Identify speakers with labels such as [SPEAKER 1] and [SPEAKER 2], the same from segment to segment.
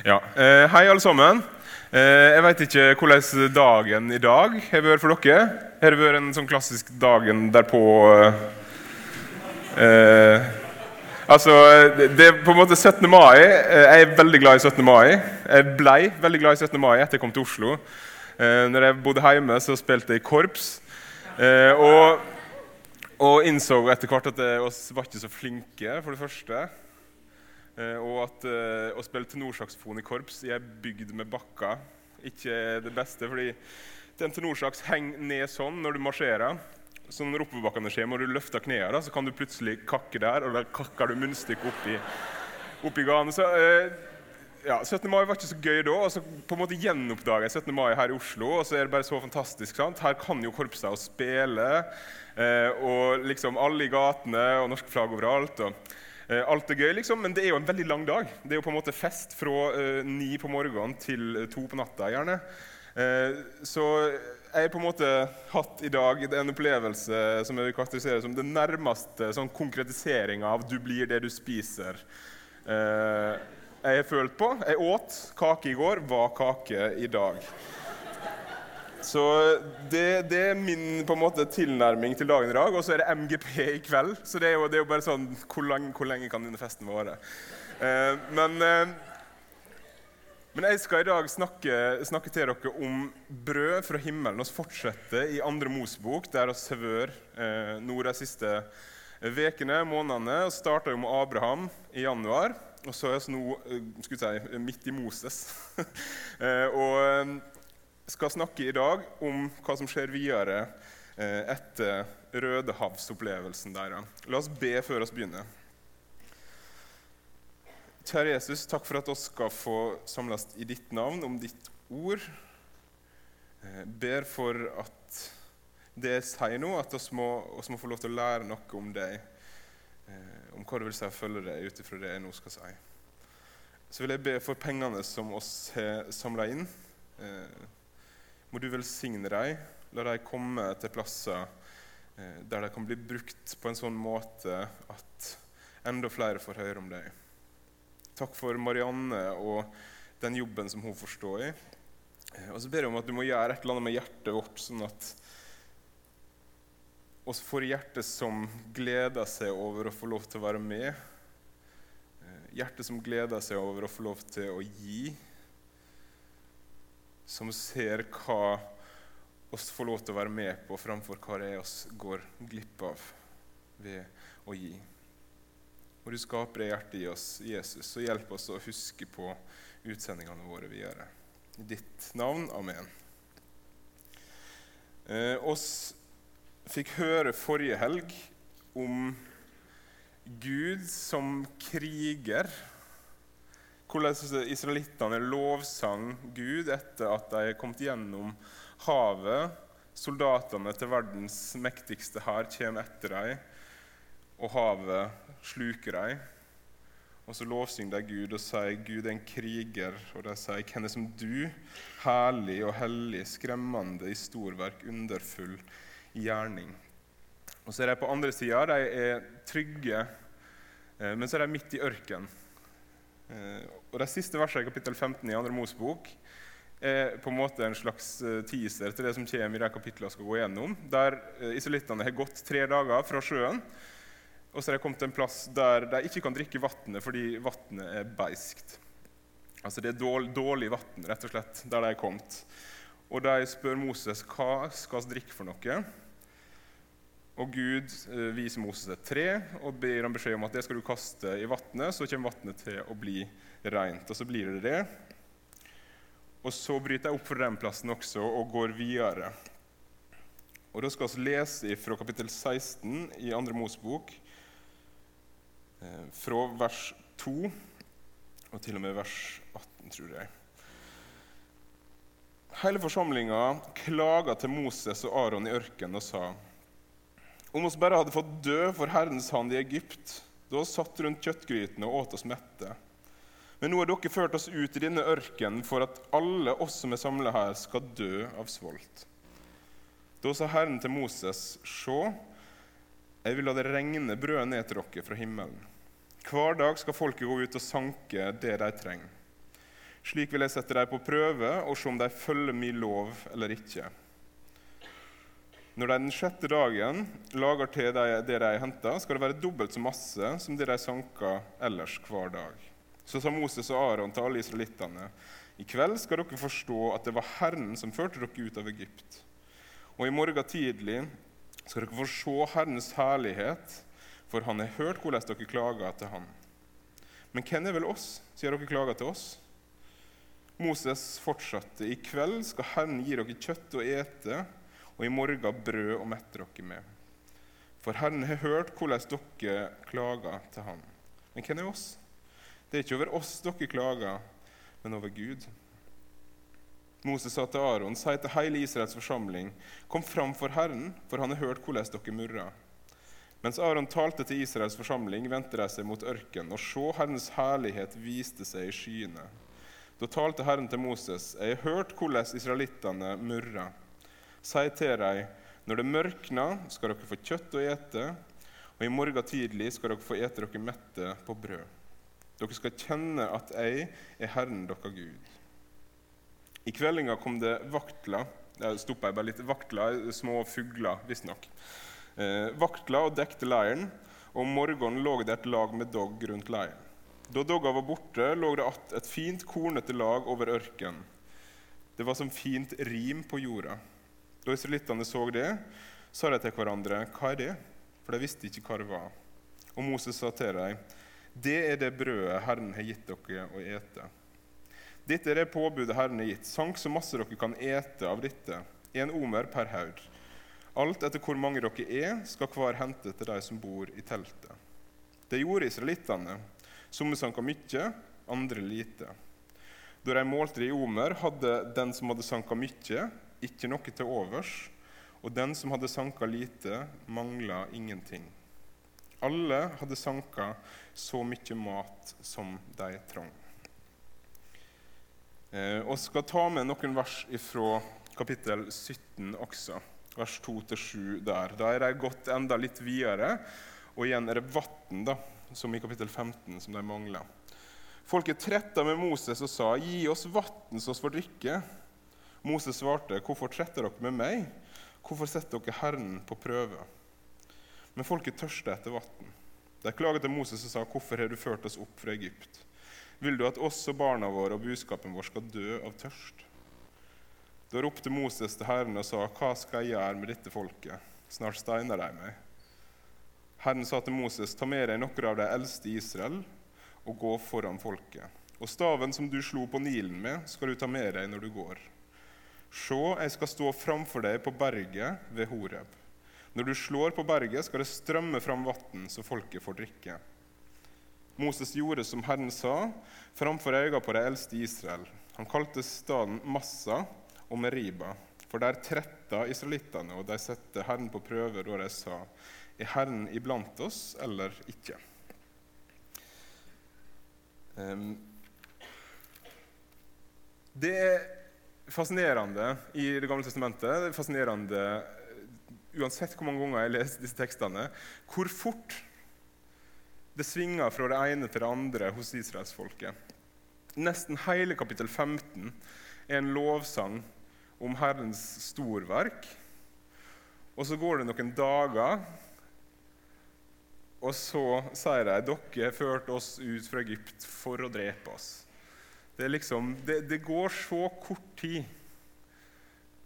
[SPEAKER 1] Ja. Eh, hei, alle sammen. Eh, jeg vet ikke hvordan dagen i dag har vært for dere. Har det vært en sånn klassisk dagen derpå eh, eh, Altså, det er på en måte 17. mai. Jeg er veldig glad i 17. mai. Jeg ble veldig glad i 17. mai etter jeg kom til Oslo. Eh, når jeg bodde hjemme, så spilte jeg i korps. Eh, og, og innså etter hvert at jeg var ikke så flinke, for det første. Eh, og at eh, å spille tenorsaksofon i korps i ei bygd med bakker ikke er det beste. fordi en tenorsaks henger ned sånn når du marsjerer. Så når oppoverbakkene skjer, må du løfte knærne, så kan du plutselig kakke der, og da kakker du munnstykket opp i, opp ganen. Så eh, ja, 17. mai var ikke så gøy da. og så på en måte gjenoppdager jeg 17. mai her i Oslo. Og så er det bare så fantastisk. sant? Her kan jo korpsene spille. Og liksom alle i gatene og norske flagg overalt. og Alt er gøy, liksom, men det er jo en veldig lang dag. Det er jo på en måte fest fra eh, ni på morgenen til eh, to på natta. gjerne. Eh, så jeg har på en måte hatt i dag en opplevelse som jeg vil karakterisere som den nærmeste sånn konkretiseringa av 'du blir det du spiser'. Eh, jeg har følt på. Jeg åt kake i går, var kake i dag. Så det, det er min på en måte tilnærming til dagen i dag. Og så er det MGP i kveld. Så det er jo, det er jo bare sånn Hvor, lang, hvor lenge kan denne festen vare? Eh, men, eh, men jeg skal i dag snakke, snakke til dere om brød fra himmelen. Vi fortsetter i andre Mosbok, der vi har vært eh, nå de siste ukene, månedene. Vi starta med Abraham i januar. Og så er vi nå eh, si, midt i Moses. Eh, og eh, skal snakke i dag om hva som skjer videre eh, etter Rødehavsopplevelsen der. La oss be før vi begynner. Kjære Jesus, takk for at vi skal få samles i ditt navn, om ditt ord. Jeg ber for at det jeg sier nå, at oss må, oss må få lov til å lære noe om deg. Eh, om hva det vil si å følge deg ut ifra det jeg nå skal si. Så vil jeg be for pengene som oss har samla inn. Eh, må du velsigne dem. La dem komme til plasser eh, der de kan bli brukt på en sånn måte at enda flere får høre om deg. Takk for Marianne og den jobben som hun får stå i. Eh, og så ber jeg om at du må gjøre et eller annet med hjertet vårt, sånn at oss får hjertet som gleder seg over å få lov til å være med. Hjertet som gleder seg over å få lov til å gi som ser hva oss får lov til å være med på, framfor hva det er oss går glipp av ved å gi. Og du skaper det hjertet i oss, Jesus, og hjelp oss å huske på utsendingene våre videre. I ditt navn. Amen. Eh, oss fikk høre forrige helg om Gud som kriger hvordan israelittene lovsang Gud etter at de er kommet gjennom havet. Soldatene til verdens mektigste hær kommer etter dem, og havet sluker dem. Og så lovsynger de Gud og sier Gud er en kriger. Og de sier hvem er som du, herlig og hellig, skremmende i storverk, underfull i gjerning. Og så er de på andre sida, de er trygge, eh, men så er de midt i ørkenen. Eh, og De siste versene i kapittel 15 i 2. Mosebok er på en måte en slags eh, teaser til det som kommer i de kapitlene jeg skal gå gjennom, der eh, israelittene har gått tre dager fra sjøen. Og så har de kommet til en plass der de ikke kan drikke vannet fordi vannet er beiskt. Altså Det er dårlig, dårlig vann, rett og slett, der de er kommet. Og de spør Moses hva skal vi drikke for noe. Og Gud eh, viser Moses et tre og ber ham beskjed om at det skal du kaste i vannet, så kommer vannet til å bli rent. Og så blir det det. Og så bryter jeg opp fra den plassen også og går videre. Og Da skal vi lese fra kapittel 16 i 2. Mosebok, eh, fra vers 2 og til og med vers 18, tror jeg. Hele forsamlinga klaga til Moses og Aron i ørkenen og sa:" Om oss bare hadde fått dø for Herrens hand i Egypt, da vi satt rundt kjøttgrytene og åt oss mette. Men nå har dere ført oss ut i denne ørkenen for at alle oss som er samla her, skal dø av svolt. Da sa Herren til Moses, se, jeg vil la det regne brød ned til dere fra himmelen. Hver dag skal folket gå ut og sanke det de trenger. Slik vil jeg sette dem på prøve og se om de følger min lov eller ikke. Når de den sjette dagen lager til det de henta, skal det være dobbelt så masse som det de sanka ellers hver dag. Så sa Moses og Aron til alle israelittene.: I kveld skal dere forstå at det var Herren som førte dere ut av Egypt. Og i morgen tidlig skal dere få se Herrens herlighet, for han har hørt hvordan dere klager til han. Men hvem er vel oss, sier dere klager til oss? Moses fortsatte. I kveld skal Herren gi dere kjøtt å ete, og i morgen brød å mette dere med. For Herren har hørt hvordan dere klager til Han. Men hvem er oss? Det er ikke over oss dere klager, men over Gud. Moses sa til Aron, si til hele Israels forsamling, kom fram for Herren, for han har hørt hvordan dere murrer. Mens Aron talte til Israels forsamling, vendte de seg mot ørkenen, og se, Herrens herlighet viste seg i skyene. Da talte Herren til Moses.: Jeg har hørt hvordan israelittene murrer. Si til dem, når det mørkner, skal dere få kjøtt å ete, og i morgen tidlig skal dere få ete dere mette på brød. Dere skal kjenne at jeg er Herren deres Gud. I kveldinga kom det vaktler. Stoppa jeg bare litt. Vaktler, små fugler, visstnok. Eh, vaktler og dekte leiren, og om morgenen lå det et lag med dogg rundt leiren. Da dogga var borte, lå det att et fint, kornete lag over ørkenen. Det var som fint rim på jorda. Da israelittene så det, sa de til hverandre, 'Hva er det?' For de visste ikke hva det var. Og Moses sa til dem, 'Det er det brødet Herren har gitt dere å ete.' Dette er det påbudet Herren har gitt. Sank så masse dere kan ete av dette. En omer per haug. Alt etter hvor mange dere er, skal hver hente til de som bor i teltet. Det gjorde israelittene. Somme sanka mye, andre lite. Da de målte i omer, hadde den som hadde sanka mye, ikke noe til overs, og den som hadde sanka lite, mangla ingenting. Alle hadde sanka så mye mat som de trang. Eh, og skal ta med noen vers fra kapittel 17 også, vers 2-7 der. Da er de gått enda litt videre, og igjen er det vann, som i kapittel 15, som de mangler. Folket tretta med Moses og sa, 'Gi oss vann så vi får drikke.' Moses svarte, 'Hvorfor tretter dere med meg? Hvorfor setter dere Herren på prøve?' Men folket tørste etter vann. De klaget til Moses og sa, 'Hvorfor har du ført oss opp fra Egypt?' Vil du at oss og barna våre og buskapen vår skal dø av tørst? Da ropte Moses til Herren og sa, 'Hva skal jeg gjøre med dette folket?' Snart steiner de meg. Herren sa til Moses, ta med deg noen av de eldste i Israel og gå foran folket. Og staven som du slo på Nilen med, skal du ta med deg når du går. Se, jeg skal stå framfor deg på berget ved Horeb. Når du slår på berget, skal det strømme fram vann, så folket får drikke. Moses gjorde som Herren sa, framfor øynene på de eldste i Israel. Han kalte staden Massa og Meriba, for der tretta israelittene, og de satte Herren på prøve da de sa:" Er Herren iblant oss eller ikke? Um, det er fascinerende i Det gamle testamentet, det er fascinerende uansett hvor mange ganger jeg har lest disse tekstene, hvor fort det svinger fra det ene til det andre hos israelsfolket. Nesten hele kapittel 15 er en lovsang om Herrens storverk. Og så går det noen dager og så sier de dere førte oss ut fra Egypt for å drepe oss. Det, liksom, det, det går så kort tid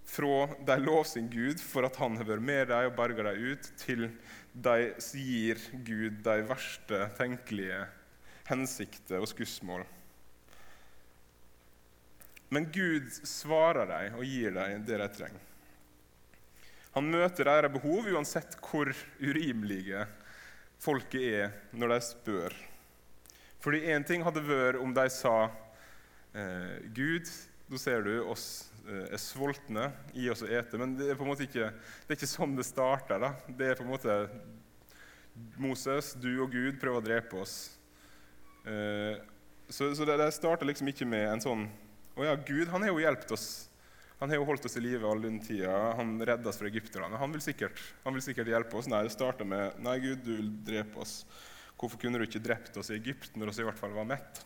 [SPEAKER 1] fra de sin Gud for at han har vært med dem og berga dem ut, til de gir Gud de verste tenkelige hensikter og skussmål. Men Gud svarer dem og gir dem det de trenger. Han møter deres behov uansett hvor urimelige folket er når de spør. Fordi én ting hadde vært om de sa eh, Gud, nå ser du oss eh, er sultne, gi oss å ete. Men det er på en måte ikke, det er ikke sånn det starter. da. Det er på en måte Moses, du og Gud prøver å drepe oss. Eh, så, så det, det starter liksom ikke med en sånn Å ja, Gud han har jo hjulpet oss han har jo holdt oss i live all den tida. Han redda oss fra egypterne. Han vil sikkert, han vil sikkert hjelpe oss. Nei, det starta med Nei, Gud, du vil drepe oss. Hvorfor kunne du ikke drept oss i Egypt når vi i hvert fall var mett?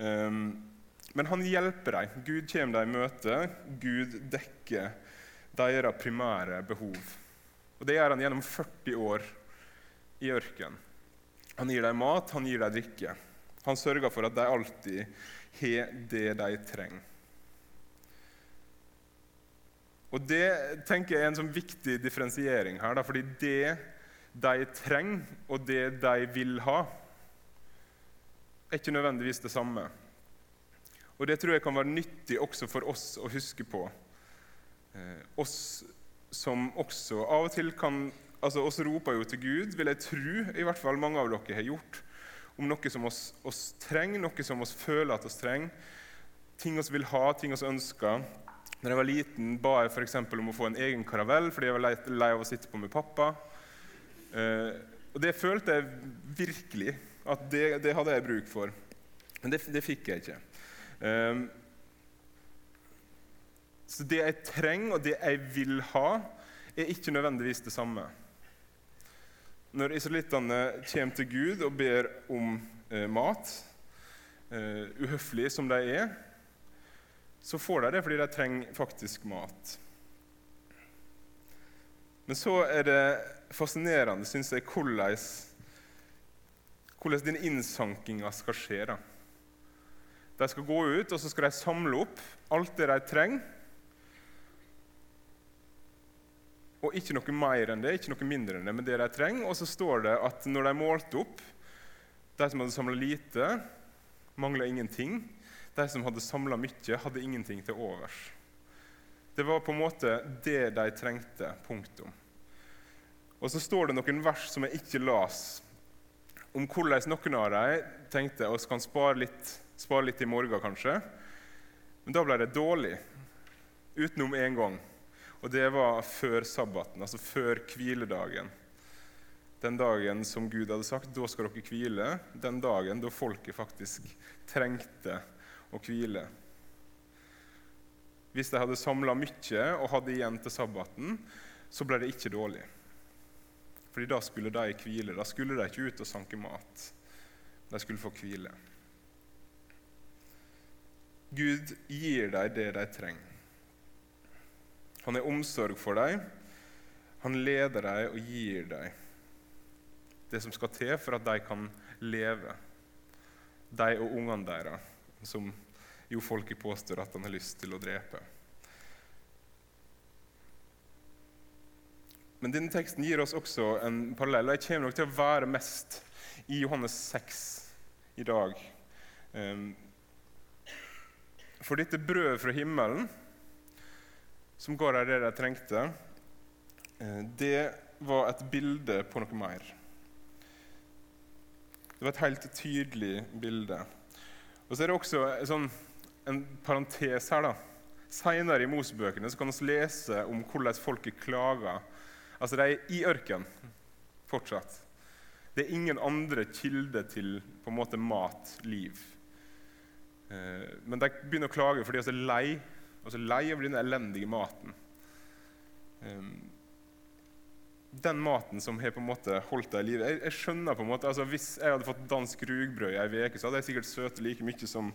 [SPEAKER 1] Um, men han hjelper dem. Gud kommer dem i møte. Gud dekker deres primære behov. Og Det gjør han gjennom 40 år i ørkenen. Han gir dem mat, han gir dem drikke. Han sørger for at de alltid har det de trenger. Og Det tenker jeg er en sånn viktig differensiering her. Da, fordi det de trenger, og det de vil ha, er ikke nødvendigvis det samme. Og Det tror jeg kan være nyttig også for oss å huske på. Eh, oss som også av og til kan altså Oss roper jo til Gud, vil jeg tro, i hvert fall mange av dere har gjort, om noe som oss, oss trenger, noe som oss føler at oss trenger. Ting oss vil ha, ting oss ønsker. Når jeg var liten, ba jeg f.eks. om å få en egen karavell fordi jeg var lei, av å sitte på med pappa. Eh, og det følte jeg virkelig at det, det hadde jeg bruk for. Men det, det fikk jeg ikke. Um, så det jeg trenger, og det jeg vil ha, er ikke nødvendigvis det samme. Når israelittene kommer til Gud og ber om eh, mat, eh, uhøflige som de er, så får de det fordi de trenger faktisk mat. Men så er det fascinerende, syns jeg, hvordan, hvordan den innsankinga skal skje. Da. De skal gå ut og så skal de samle opp alt det de trenger. Og ikke noe mer enn det, ikke noe mindre enn det, men det de trenger. Og så står det at når de målte opp De som hadde samla lite, mangla ingenting. De som hadde samla mye, hadde ingenting til overs. Det var på en måte det de trengte. Punktum. Og så står det noen vers som jeg ikke las, om hvordan noen av dem tenkte oss kan spare litt, spare litt i morgen, kanskje. Men da ble det dårlig. Utenom én gang. Og det var før sabbaten, altså før hviledagen. Den dagen som Gud hadde sagt da skal dere hvile. Den dagen da folket faktisk trengte å hvile. Hvis de hadde samla mye og hadde igjen til sabbaten, så ble det ikke dårlig. Fordi da skulle de hvile. Da skulle de ikke ut og sanke mat. De skulle få hvile. Gud gir dem det de trenger. Han har omsorg for dem. Han leder dem og gir dem det som skal til for at de kan leve. De og ungene deres, som jo folket påstår at han har lyst til å drepe. Men denne teksten gir oss også en parallell. Jeg kommer nok til å være mest i Johannes 6 i dag. Ehm, for dette brødet fra himmelen som ga dem det de trengte, eh, det var et bilde på noe mer. Det var et helt tydelig bilde. Og så er det også sånn, en parentes her. da. Seinere i Mosebøkene kan vi lese om hvordan folket klager. Altså, De er i ørken fortsatt. Det er ingen andre kilder til på en måte mat, liv. Eh, men de begynner å klage fordi de er lei Altså lei av den elendige maten. Um, den maten som har på en måte holdt deg i live. Jeg, jeg, skjønner på en måte, altså Hvis jeg hadde fått dansk rugbrød i ei uke, så hadde jeg sikkert søtt like mye som,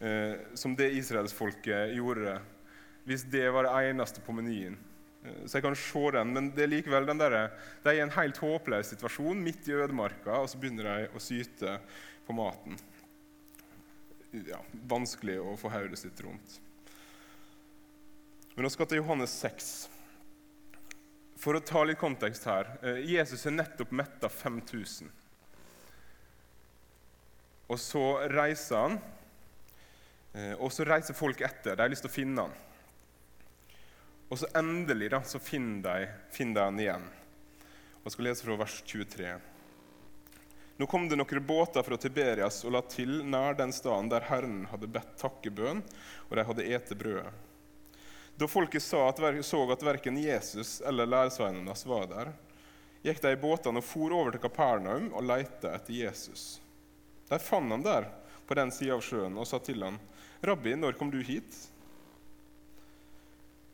[SPEAKER 1] eh, som det israelsfolket gjorde hvis det var det eneste på menyen. Uh, så jeg kan se den, men det er likevel den der, de er i en helt håpløs situasjon midt i ødemarka, og så begynner de å syte på maten. Ja, vanskelig å få hodet sitt rundt. Men nå skal til Johannes 6. For å ta litt kontekst her. Eh, Jesus har nettopp metta 5000. Og så reiser han, eh, og så reiser folk etter. De har lyst til å finne han. Og så endelig da, så finner de, finner de han igjen. Og skal lese fra vers 23. Nå kom det noen båter fra Tiberias og la til nær den staden der Herren hadde bedt takkebønn, og de hadde ete brødet. Da folket så at, at verken Jesus eller læresveinene hans var der, gikk de i båtene og for over til Kapernaum og lette etter Jesus. Der fant han der, på den sida av sjøen, og sa til han, 'Rabbi, når kom du hit?'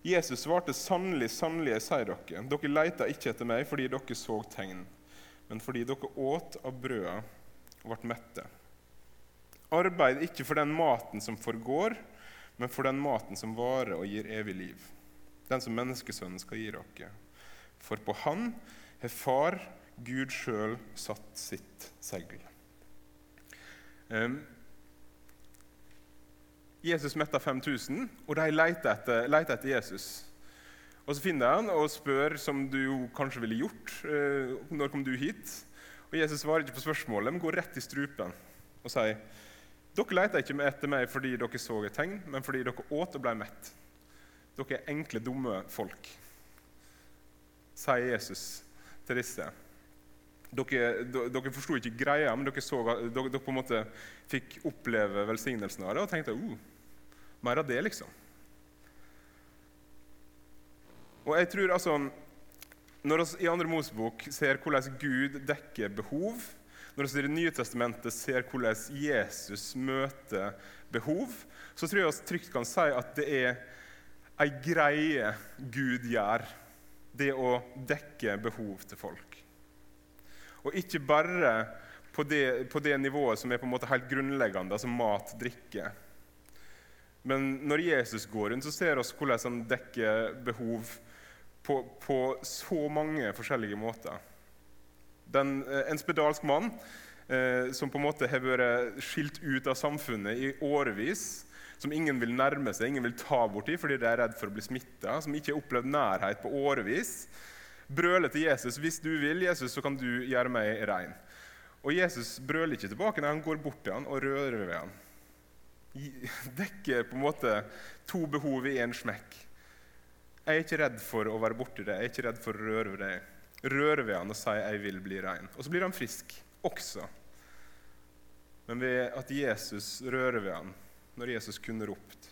[SPEAKER 1] Jesus svarte, 'Sannelig, sannelig, jeg sier dere, dere leita ikke etter meg fordi dere så tegn, men fordi dere åt av brødet og ble mette. Arbeid ikke for den maten som forgår, men for den maten som varer og gir evig liv. Den som menneskesønnen skal gi dere. For på Han har Far, Gud sjøl, satt sitt segl. Jesus metta 5000, og de leter etter, leter etter, Jesus. Og Så finner han og spør, som du jo kanskje ville gjort, uh, når kom du hit? Og Jesus svarer ikke på spørsmålet, men går rett i strupen og sier dere leter ikke etter meg fordi dere så et tegn, men fordi dere åt og ble mett. Dere er enkle, dumme folk, sier Jesus til disse. Dere, dere forsto ikke greia, men dere, så, dere, dere, på en måte fikk oppleve velsignelsen av det og tenkte uh, mer av det, liksom. Og jeg tror altså, Når vi i andre Mosebok ser hvordan Gud dekker behov, når vi i Det nye testamentet ser hvordan Jesus møter behov, så tror jeg vi trygt kan si at det er ei greie Gud gjør, det å dekke behov til folk. Og ikke bare på det, på det, nivået som er på en måte helt grunnleggende, altså mat, drikke. Men når Jesus går rundt, så ser vi hvordan han dekker behov på, på så mange forskjellige måter. Den, eh, en spedalsk mann eh, som på en måte har vært skilt ut av samfunnet i årevis, som ingen vil nærme seg, ingen vil ta borti fordi de er redd for å bli smitta, som ikke har opplevd nærhet på årevis, brøler til Jesus hvis du vil, Jesus, så kan du gjøre meg rein. Og Jesus brøler ikke tilbake, nei, han går bort til han og rører ved han. Dekker på en måte to behov i én smekk. Jeg er ikke redd for å være borti det, jeg er ikke redd for å røre ved deg. Røre ved han og si 'jeg vil bli rein'. Og så blir han frisk også. Men ved at Jesus rører ved han når Jesus kunne ropt.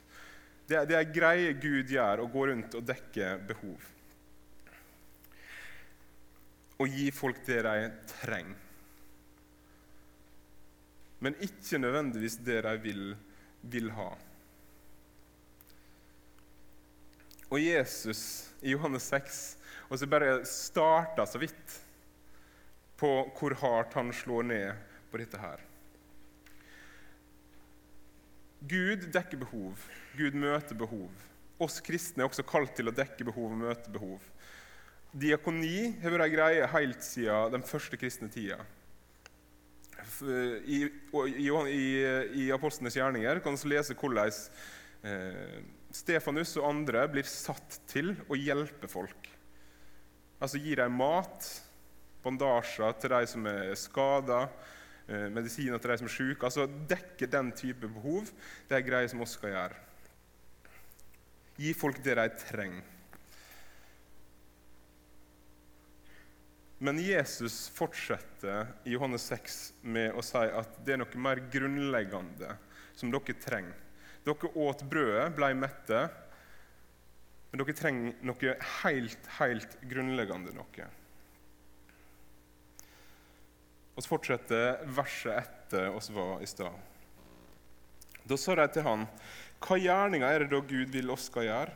[SPEAKER 1] Det det er greie Gud gjør, å gå rundt og dekke behov og gi folk det de trenger. Men ikke nødvendigvis det de vil, vil ha. Og Jesus i Johannes 6 og så bare starta så vidt på hvor hardt han slår ned på dette her. Gud dekker behov. Gud møter behov. Oss kristne er også kalt til å dekke behov og møte behov. Diakoni har vært ei greie helt siden den første kristne tida. I, i, i, i Apostlenes gjerninger kan vi lese hvordan eh, Stefanus og andre blir satt til å hjelpe folk. Altså gi dem mat, bandasjer til de som er skada, eh, medisiner til de som er syke. Altså dekke den type behov. Det er greier som vi skal gjøre. Gi folk det de trenger. Men Jesus fortsetter i Johannes 6 med å si at det er noe mer grunnleggende som dere trenger. Dere åt brødet, ble mette, men dere trenger noe helt, helt grunnleggende noe. Og så fortsetter verset etter oss var i stad. Da sa de til han, hva gjerninger er det da Gud vil oss skal gjøre?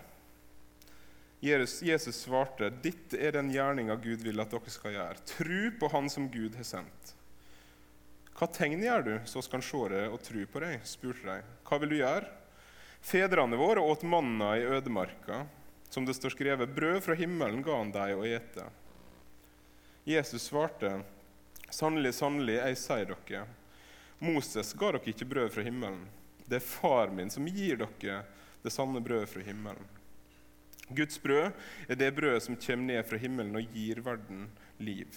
[SPEAKER 1] Jesus svarte, 'Dette er den gjerninga Gud vil at dere skal gjøre.' Tru på Han som Gud har sendt. Hva tegn gjør du, så skal han se det og tru på deg? spurte de. Hva vil du gjøre? Fedrene våre åt manna i ødemarka. Som det står skrevet, brød fra himmelen ga han deg å ete. Jesus svarte, sannelig, sannelig, jeg sier dere, Moses ga dere ikke brød fra himmelen. Det er far min som gir dere det sanne brødet fra himmelen. Guds brød er det brødet som kommer ned fra himmelen og gir verden liv.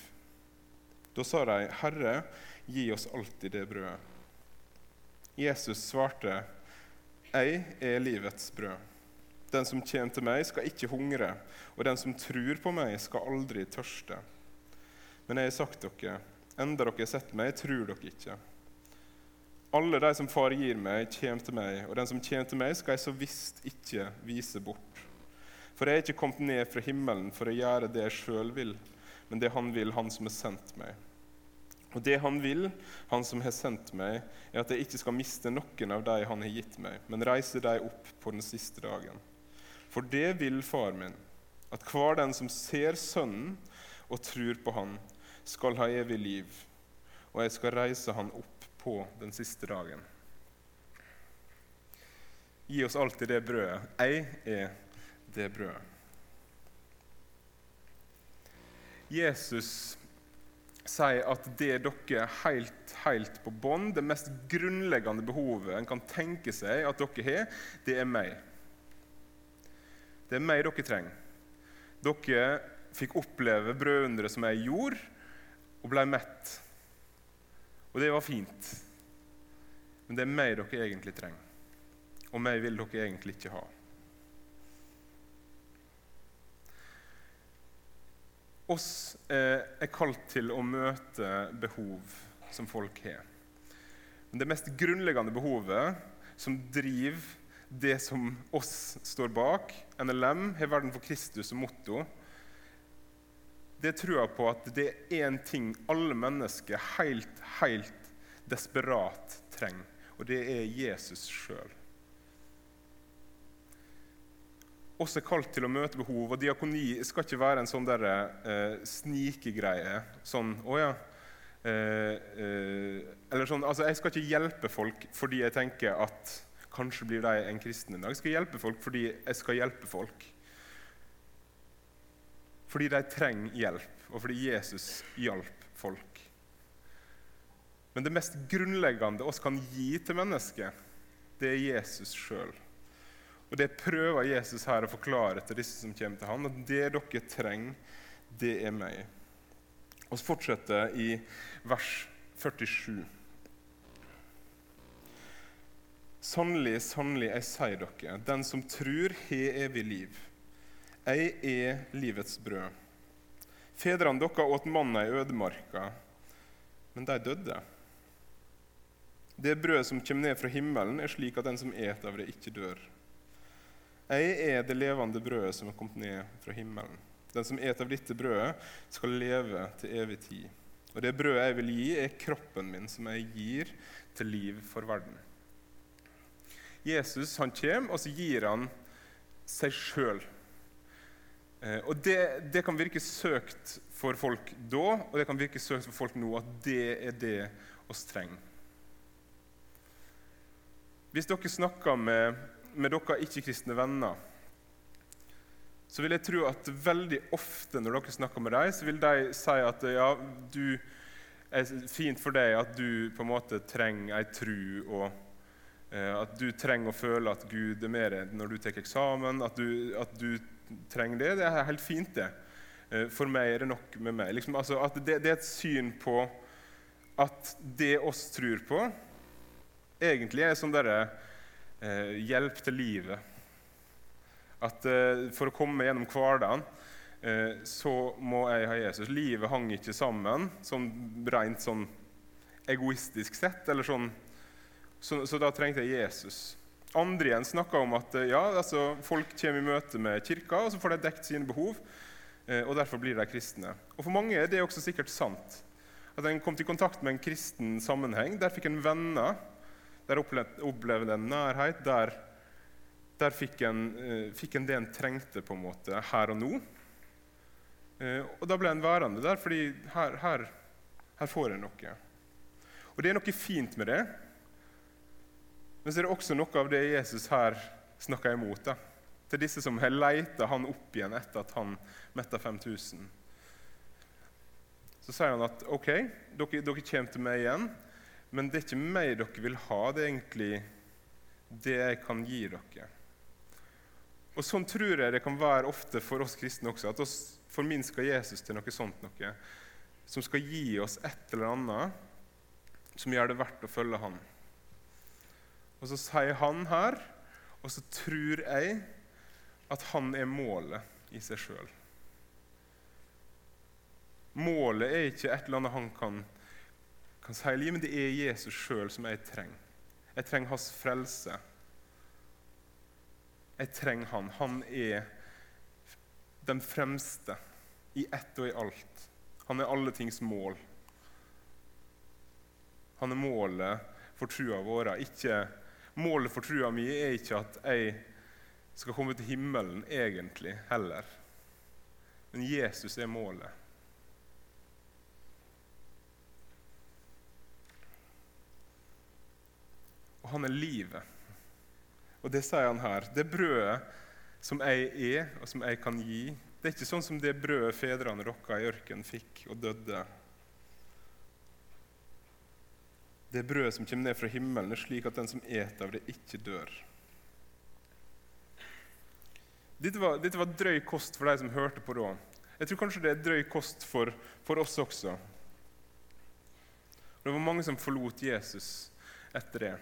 [SPEAKER 1] Da sa de, 'Herre, gi oss alltid det brødet.' Jesus svarte, 'Jeg er livets brød.' Den som kommer til meg, skal ikke hungre, og den som tror på meg, skal aldri tørste. Men jeg har sagt dere, enda dere har sett meg, tror dere ikke. Alle de som Far gir meg, kommer til meg, og den som kommer til meg, skal jeg så visst ikke vise bort. For jeg er ikke kommet ned fra himmelen for å gjøre det jeg sjøl vil, men det Han vil, Han som har sendt meg. Og det Han vil, Han som har sendt meg, er at jeg ikke skal miste noen av de Han har gitt meg, men reise dem opp på den siste dagen. For det vil Far min, at hver den som ser Sønnen og tror på Han, skal ha evig liv, og jeg skal reise Han opp på den siste dagen. Gi oss alltid det brødet. Jeg er det brødet. Jesus sier at det dere helt, helt på bånn, det mest grunnleggende behovet en kan tenke seg at dere har, det er meg. Det er meg dere trenger. Dere fikk oppleve brødunderet som jeg gjorde, og ble mett. Og det var fint. Men det er meg dere egentlig trenger. Og meg vil dere egentlig ikke ha. Oss eh, er kalt til å møte behov som folk har. Men det mest grunnleggende behovet som driver det som oss står bak, NLM, har Verden for Kristus som motto, det tror jeg på at det er én ting alle mennesker helt, helt desperat trenger, og det er Jesus sjøl. Oss er kalt til å møte behov, og diakoni skal ikke være en sånn der, eh, snikegreie. Sånn 'Å ja'. Eh, eh, eller sånn, altså Jeg skal ikke hjelpe folk fordi jeg tenker at kanskje blir de en kristen en dag. Jeg skal hjelpe folk fordi jeg skal hjelpe folk. Fordi de trenger hjelp, og fordi Jesus hjalp folk. Men det mest grunnleggende oss kan gi til mennesket, det er Jesus sjøl. Og Det prøver Jesus her å forklare til disse som kommer til ham, at det dere trenger, det er meg. Og så fortsetter i vers 47. Sannelig, sannelig, jeg sier dere, den som tror, har evig liv. Jeg er livets brød. Fedrene deres åt manna i ødemarka, men de døde. Det brødet som kommer ned fra himmelen, er slik at den som et av det, ikke dør. Jeg er det levende brødet som er kommet ned fra himmelen. Den som et av dette brødet, skal leve til evig tid. Og det brødet jeg vil gi, er kroppen min, som jeg gir til liv for verden. Jesus han kommer, og så gir han seg sjøl. Eh, og det, det, kan virke søkt for folk da, og det kan virke søkt for folk nå, at det er det oss trenger. Hvis dere snakker med med dere ikke-kristne venner, så vil jeg tro at veldig ofte når dere snakker med dem, så vil de si at ja, du er fint for deg at du på en måte trenger ei tru, og eh, at du trenger å føle at Gud er med deg når du tar eksamen. At du, at du, trenger det. Det er helt fint, det. Eh, for meg er det nok med meg. Liksom, altså, det, det er et syn på at det oss tror på, egentlig er sånn derre eh, hjelp til livet. At eh, For å komme gjennom hverdagen eh, så må jeg ha Jesus. Livet hang ikke sammen sånn rent sånn egoistisk sett. eller sånn, så, så, da trengte jeg Jesus. Andre igjen snakka om at eh, ja, altså, folk kommer i møte med kirka, og så får de dekt sine behov. Eh, og derfor blir de kristne. Og For mange er det også sikkert sant. At en kom til kontakt med en kristen sammenheng. Der fikk en venner der opplevde en nærhet. Der, der fikk, en, uh, fikk, en, det en trengte på en måte her og nå. Uh, og da ble en værende der, fordi her, her, her, får en noe. Og det er noe fint med det. Men så er det også noe av det Jesus her snakker imot. Da. Til disse som har leita han opp igjen etter at han metta 5000. Så sier han at ok, dere, dere kommer til meg igjen. Men det er ikke meg dere vil ha, det er egentlig det jeg kan gi dere. Og Sånn tror jeg det kan være ofte for oss kristne også, at vi forminsker Jesus til noe sånt noe, som skal gi oss et eller annet som gjør det verdt å følge Han. Og så sier han her, og så tror jeg at han er målet i seg sjøl. Målet er ikke et eller annet han kan gjøre kan si men det er Jesus sjøl som jeg trenger. Jeg trenger hans frelse. Jeg trenger han. Han er den fremste i ett og i alt. Han er alle tings mål. Han er målet for trua vår. Ikke, målet for trua mi er ikke at jeg skal komme til himmelen, egentlig, heller. Men Jesus er målet. Og han er livet. Og det sier han her. Det brødet som jeg er, og som jeg kan gi, det er ikke sånn som det brødet fedrene rokka i ørkenen fikk og døde. Det brødet som kommer ned fra himmelen, er slik at den som et av det, ikke dør. Dette var, dette var drøy kost for de som hørte på da. Jeg tror kanskje det er drøy kost for, for oss også. Det var mange som forlot Jesus etter det.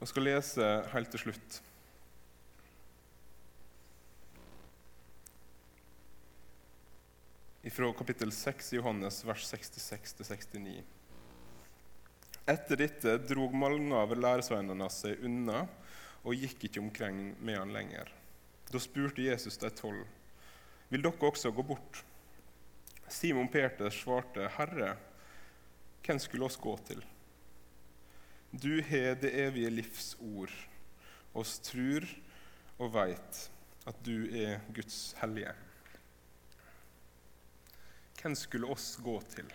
[SPEAKER 1] Jeg skal lese helt til slutt. Fra kapittel 6 i Johannes, vers 66-69. Etter dette drog mange av læresveinene seg unna og gikk ikke omkring med han lenger. Da spurte Jesus de tolv, vil dere også gå bort? Simon Peter svarte, Herre, hvem skulle oss gå til? Du har det evige livs ord. Oss trur og veit at du er Guds hellige. Hvem skulle oss gå til?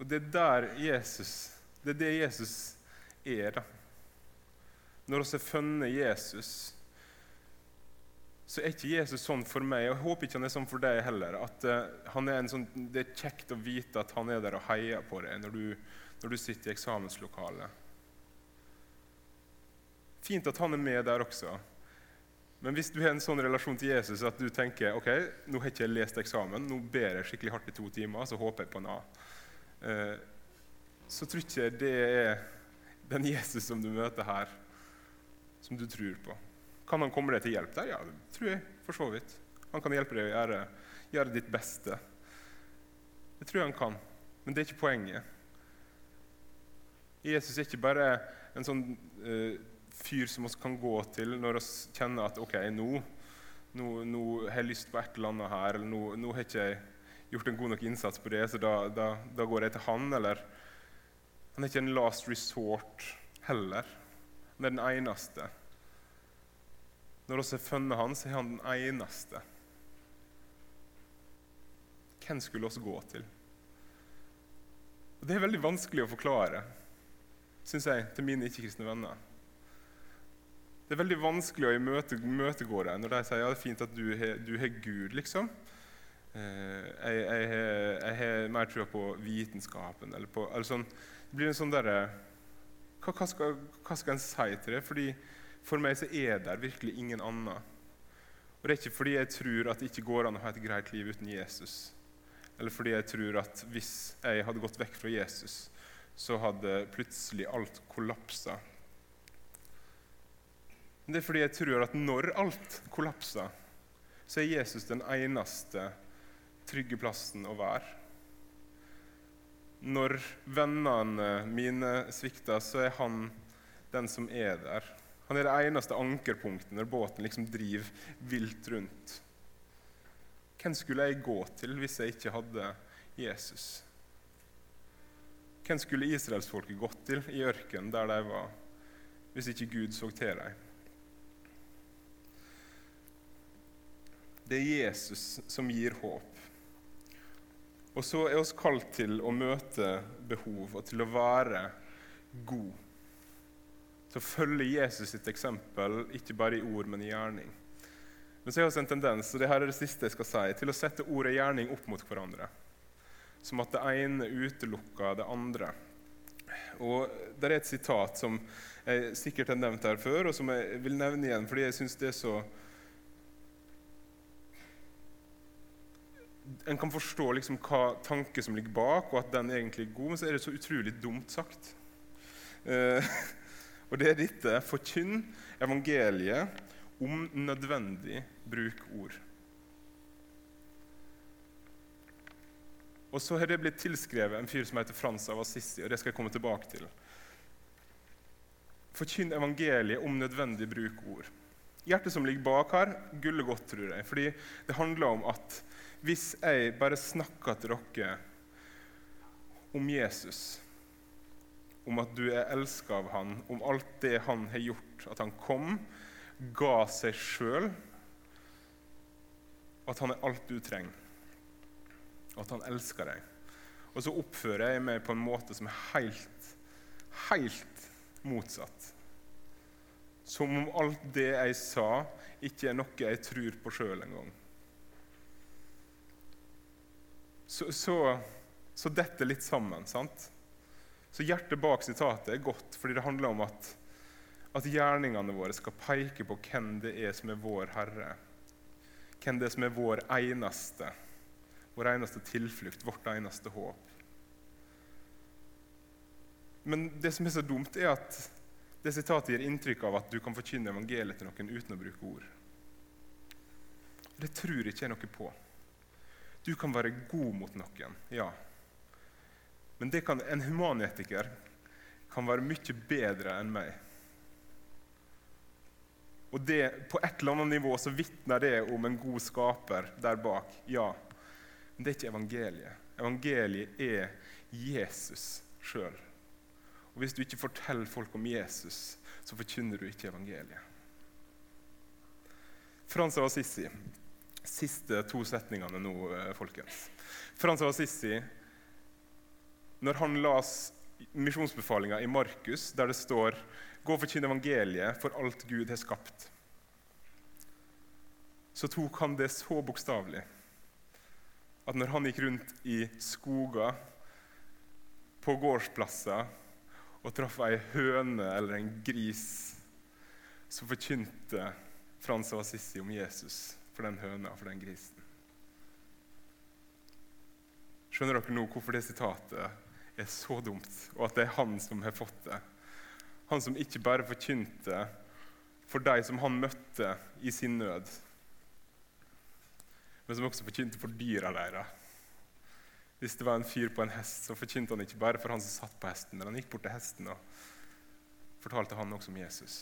[SPEAKER 1] Og Det er der Jesus Det er det Jesus er. da. Når vi har funnet Jesus, så er ikke Jesus sånn for meg, og jeg håper ikke han er sånn for deg heller. at uh, er sånn, Det er kjekt å vite at han er der og heier på deg når du, når du sitter i eksamenslokalet. Fint at han er med der også. Men hvis du har en sånn relasjon til Jesus at du tenker ok, nå har ikke jeg lest eksamen, nå ber jeg skikkelig hardt i to timer, så håper jeg på en A, uh, så tror ikke det er den Jesus som du møter her, som du tror på. Kan han komme deg til hjelp der? Ja, det tror jeg for så vidt. Han kan hjelpe deg å gjøre, gjøre ditt beste. Det tror jeg han kan, men det er ikke poenget. Jesus er ikke bare en sånn uh, fyr som vi kan gå til når vi kjenner at ok, nå, nå, nå, har jeg lyst på et eller annet her, eller nå, nå har ikke gjort en god nok innsats på det, så da, da, da går jeg til han. Eller han er ikke en last resort heller. Han er den eneste. Når vi har funnet han, så er han den eneste. Hvem skulle oss gå til? Og Det er veldig vanskelig å forklare, syns jeg, til mine ikke-kristne venner. Det er veldig vanskelig å imøte, imøtegå dem når de sier ja, det er fint at du har Gud, liksom. Eh, jeg, har mer tro på vitenskapen. Eller på, eller sånn. Det blir en sånn derre hva, hva, skal, hva skal en si til det? Fordi for meg så er det virkelig ingen annen. Og Det er ikke fordi jeg tror at det ikke går an å ha et greit liv uten Jesus. Eller fordi jeg tror at hvis jeg hadde gått vekk fra Jesus, så hadde plutselig alt kollapsa. Det er fordi jeg tror at når alt kollapser, så er Jesus den eneste trygge plassen å være. Når vennene mine svikter, så er han den som er der. Han er det eneste ankerpunktet når båten liksom driver vilt rundt. Hvem skulle jeg gå til hvis jeg ikke hadde Jesus? Hvem skulle israelsfolket gått til i ørkenen der de var, hvis ikke Gud så til dem? Det er Jesus som gir håp. Og så er oss kalt til å møte behov og til å være god til å følge Jesus sitt eksempel, ikke bare i ord, men i gjerning. Men så er det en tendens og det her er det siste jeg skal si, til å sette ord og gjerning opp mot hverandre. Som at det ene utelukker det andre. Og Det er et sitat som jeg sikkert har nevnt her før, og som jeg vil nevne igjen fordi jeg syns det er så En kan forstå liksom hva tanke som ligger bak, og at den egentlig er god, men så er det så utrolig dumt sagt. Uh, Og det er dette forkynn evangeliet om nødvendig bruk ord. Og så har det blitt tilskrevet en fyr som heter Frans av Assisi, og det skal jeg komme tilbake til. Forkynn evangeliet om nødvendig bruk ord. Hjertet som ligger bak her, gullet godt, tror jeg. Fordi det handler om at hvis jeg bare snakker til dere om Jesus om at du er elska av han, om alt det han har gjort, at han kom, ga seg sjøl, at han er alt du trenger, at han elsker deg. Og så oppfører jeg meg på en måte som er helt, helt motsatt. Som om alt det jeg sa, ikke er noe jeg tror på sjøl engang. Så, så, så dette litt sammen. sant? Så hjertet bak sitatet er godt fordi det handler om at, at gjerningene våre skal peke på hvem det er som er vår Herre. Hvem det er som er vår eneste, vår eneste tilflukt, vårt eneste håp. Men det som er så dumt, er at det sitatet gir inntrykk av at du kan forkynne evangeliet til noen uten å bruke ord. Det tror ikke jeg noe på. Du kan være god mot noen, ja. Men kan, en humanetiker kan være mye bedre enn meg. Og det, På et eller annet nivå så vitner det om en god skaper der bak. Ja. Men det er ikke evangeliet. Evangeliet er Jesus sjøl. Og Hvis du ikke forteller folk om Jesus, så forkynner du ikke evangeliet. Frans av Assisi. Siste to setningene nå, eh, folkens. Frans av Assisi, når han las misjonsbefalinga i Markus, der det står 'Gå og forkynn evangeliet for alt Gud har skapt', så tok han det så bokstavelig at når han gikk rundt i skoger, på gårdsplasser og traff ei høne eller en gris, så forkynte Frans av Assisi om Jesus for den høna og for den grisen. Skjønner dere nå hvorfor det sitatet er så dumt, og at det er han som har fått det? Han som ikke bare forkynte for de som han møtte i sin nød, men som også forkynte for dyra deres hvis det var en fyr på en hest, så forkynte han ikke bare for han som satt på hesten, men han gikk bort til hesten og fortalte han også om Jesus.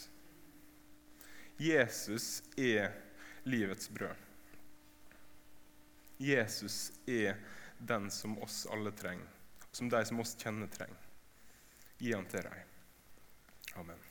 [SPEAKER 1] Jesus er livets brød. Jesus er den som oss alle trenger, som de som oss kjenner, trenger. Gi han til dem. Amen.